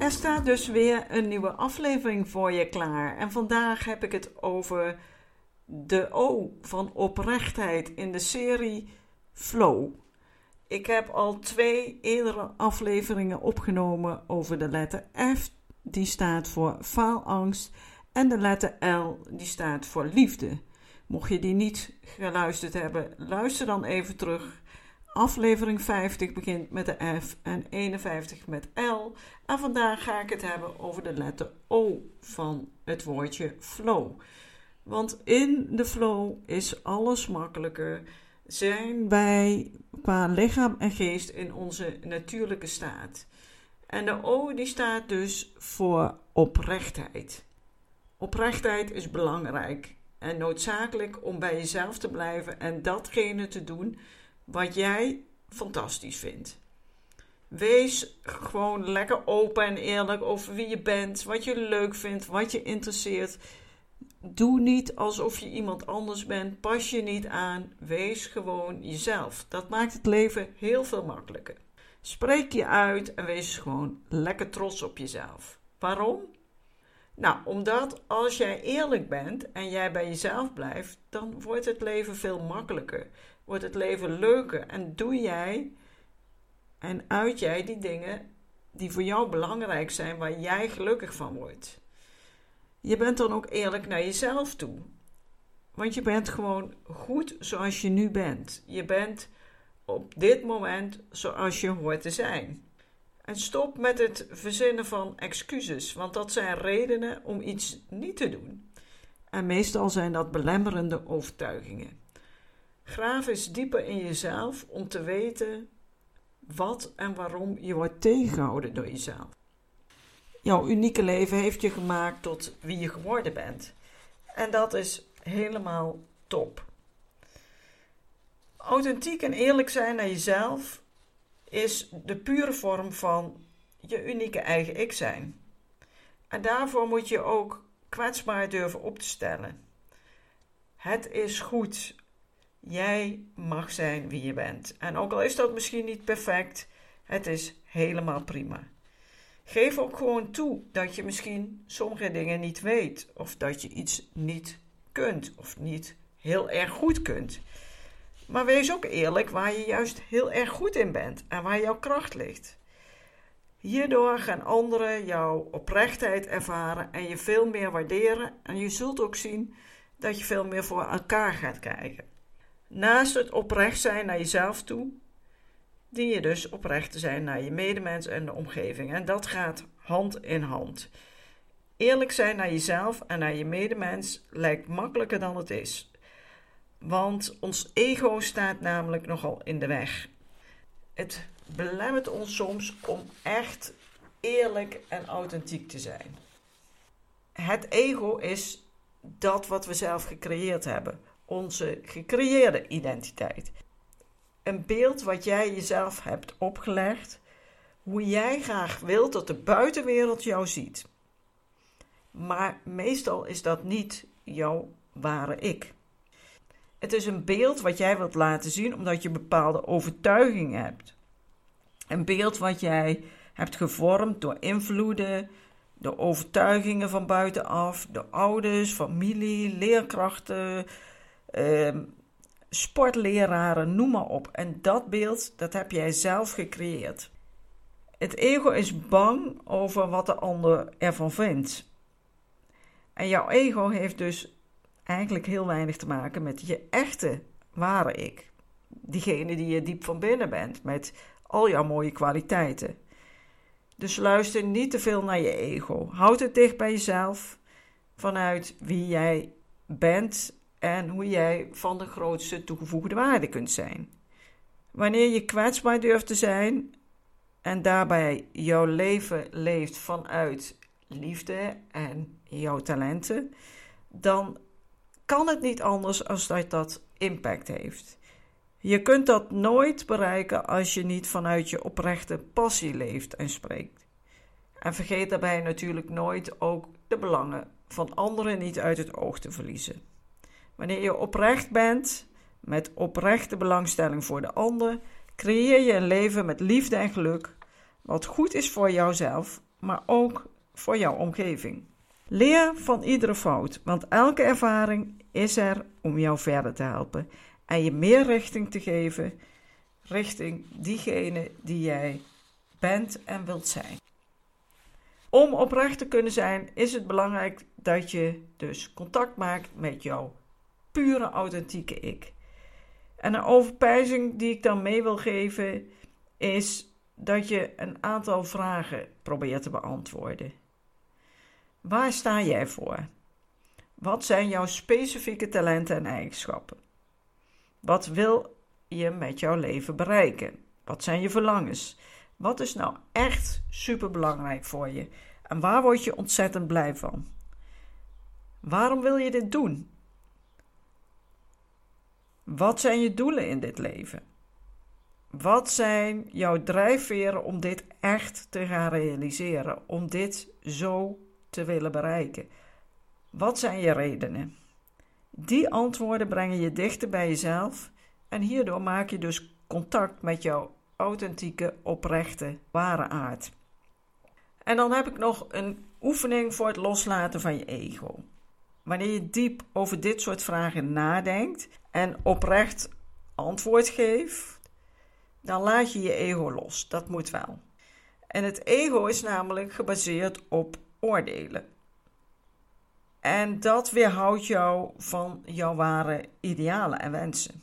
Er staat dus weer een nieuwe aflevering voor je klaar. En vandaag heb ik het over de O van oprechtheid in de serie Flow. Ik heb al twee eerdere afleveringen opgenomen over de letter F, die staat voor faalangst, en de letter L, die staat voor liefde. Mocht je die niet geluisterd hebben, luister dan even terug. Aflevering 50 begint met de F en 51 met L. En vandaag ga ik het hebben over de letter O van het woordje flow. Want in de flow is alles makkelijker. Zijn wij qua lichaam en geest in onze natuurlijke staat. En de O die staat dus voor oprechtheid. Oprechtheid is belangrijk en noodzakelijk om bij jezelf te blijven en datgene te doen wat jij fantastisch vindt. Wees gewoon lekker open en eerlijk over wie je bent, wat je leuk vindt, wat je interesseert. Doe niet alsof je iemand anders bent. Pas je niet aan. Wees gewoon jezelf. Dat maakt het leven heel veel makkelijker. Spreek je uit en wees gewoon lekker trots op jezelf. Waarom? Nou, omdat als jij eerlijk bent en jij bij jezelf blijft, dan wordt het leven veel makkelijker. Wordt het leven leuker en doe jij en uit jij die dingen die voor jou belangrijk zijn, waar jij gelukkig van wordt. Je bent dan ook eerlijk naar jezelf toe. Want je bent gewoon goed zoals je nu bent. Je bent op dit moment zoals je hoort te zijn. En stop met het verzinnen van excuses, want dat zijn redenen om iets niet te doen. En meestal zijn dat belemmerende overtuigingen. Graaf eens dieper in jezelf om te weten wat en waarom je wordt tegengehouden door jezelf. Jouw unieke leven heeft je gemaakt tot wie je geworden bent. En dat is helemaal top. Authentiek en eerlijk zijn naar jezelf is de pure vorm van je unieke eigen ik zijn. En daarvoor moet je ook kwetsbaar durven op te stellen. Het is goed. Jij mag zijn wie je bent. En ook al is dat misschien niet perfect, het is helemaal prima. Geef ook gewoon toe dat je misschien sommige dingen niet weet, of dat je iets niet kunt, of niet heel erg goed kunt. Maar wees ook eerlijk waar je juist heel erg goed in bent en waar jouw kracht ligt. Hierdoor gaan anderen jouw oprechtheid ervaren en je veel meer waarderen. En je zult ook zien dat je veel meer voor elkaar gaat kijken. Naast het oprecht zijn naar jezelf toe, dien je dus oprecht te zijn naar je medemens en de omgeving. En dat gaat hand in hand. Eerlijk zijn naar jezelf en naar je medemens lijkt makkelijker dan het is. Want ons ego staat namelijk nogal in de weg. Het belemmert ons soms om echt eerlijk en authentiek te zijn. Het ego is dat wat we zelf gecreëerd hebben, onze gecreëerde identiteit. Een beeld wat jij jezelf hebt opgelegd, hoe jij graag wilt dat de buitenwereld jou ziet. Maar meestal is dat niet jouw ware ik. Het is een beeld wat jij wilt laten zien omdat je bepaalde overtuigingen hebt. Een beeld wat jij hebt gevormd door invloeden, door overtuigingen van buitenaf, door ouders, familie, leerkrachten, eh, sportleraren, noem maar op. En dat beeld, dat heb jij zelf gecreëerd. Het ego is bang over wat de ander ervan vindt. En jouw ego heeft dus eigenlijk heel weinig te maken met je echte, ware ik. Diegene die je diep van binnen bent, met al jouw mooie kwaliteiten. Dus luister niet te veel naar je ego. Houd het dicht bij jezelf, vanuit wie jij bent en hoe jij van de grootste toegevoegde waarde kunt zijn. Wanneer je kwetsbaar durft te zijn en daarbij jouw leven leeft vanuit liefde en jouw talenten, dan kan het niet anders als dat dat impact heeft. Je kunt dat nooit bereiken als je niet vanuit je oprechte passie leeft en spreekt. En vergeet daarbij natuurlijk nooit ook de belangen van anderen niet uit het oog te verliezen. Wanneer je oprecht bent, met oprechte belangstelling voor de ander, creëer je een leven met liefde en geluk, wat goed is voor jouzelf, maar ook voor jouw omgeving. Leer van iedere fout, want elke ervaring is er om jou verder te helpen en je meer richting te geven richting diegene die jij bent en wilt zijn. Om oprecht te kunnen zijn, is het belangrijk dat je dus contact maakt met jouw pure authentieke ik. En een overpijzing die ik dan mee wil geven is dat je een aantal vragen probeert te beantwoorden. Waar sta jij voor? Wat zijn jouw specifieke talenten en eigenschappen? Wat wil je met jouw leven bereiken? Wat zijn je verlangens? Wat is nou echt super belangrijk voor je? En waar word je ontzettend blij van? Waarom wil je dit doen? Wat zijn je doelen in dit leven? Wat zijn jouw drijfveren om dit echt te gaan realiseren? Om dit zo te willen bereiken? Wat zijn je redenen? Die antwoorden brengen je dichter bij jezelf en hierdoor maak je dus contact met jouw authentieke, oprechte, ware aard. En dan heb ik nog een oefening voor het loslaten van je ego. Wanneer je diep over dit soort vragen nadenkt en oprecht antwoord geeft, dan laat je je ego los. Dat moet wel. En het ego is namelijk gebaseerd op oordelen. En dat weerhoudt jou van jouw ware idealen en wensen.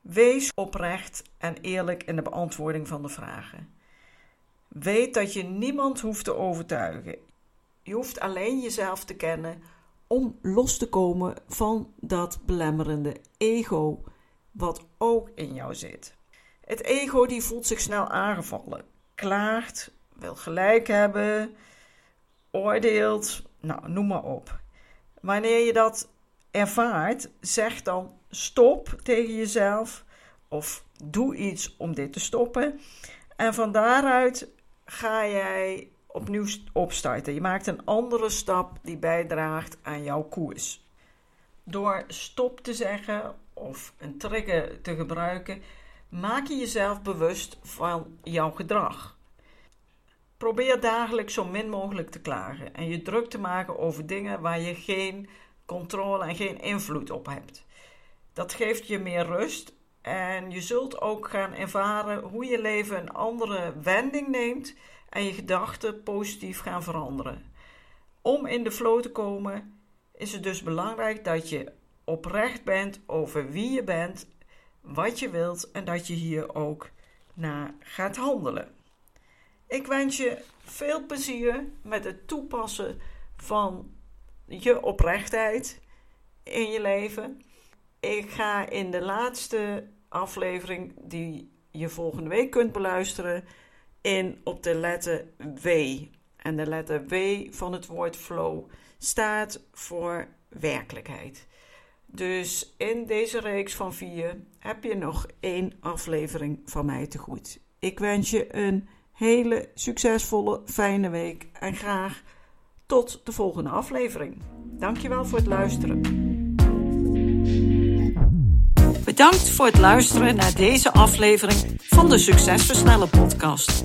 Wees oprecht en eerlijk in de beantwoording van de vragen. Weet dat je niemand hoeft te overtuigen. Je hoeft alleen jezelf te kennen om los te komen van dat belemmerende ego wat ook in jou zit. Het ego die voelt zich snel aangevallen, klaagt, wil gelijk hebben, oordeelt, nou noem maar op. Wanneer je dat ervaart, zeg dan stop tegen jezelf of doe iets om dit te stoppen. En van daaruit ga jij opnieuw opstarten. Je maakt een andere stap die bijdraagt aan jouw koers. Door stop te zeggen of een trigger te gebruiken, maak je jezelf bewust van jouw gedrag. Probeer dagelijks zo min mogelijk te klagen en je druk te maken over dingen waar je geen controle en geen invloed op hebt. Dat geeft je meer rust en je zult ook gaan ervaren hoe je leven een andere wending neemt en je gedachten positief gaan veranderen. Om in de flow te komen is het dus belangrijk dat je oprecht bent over wie je bent, wat je wilt en dat je hier ook naar gaat handelen. Ik wens je veel plezier met het toepassen van je oprechtheid in je leven. Ik ga in de laatste aflevering, die je volgende week kunt beluisteren, in op de letter W. En de letter W van het woord flow staat voor werkelijkheid. Dus in deze reeks van vier heb je nog één aflevering van mij te goed. Ik wens je een hele succesvolle, fijne week en graag tot de volgende aflevering. Dankjewel voor het luisteren. Bedankt voor het luisteren naar deze aflevering van de Succesversnellen podcast.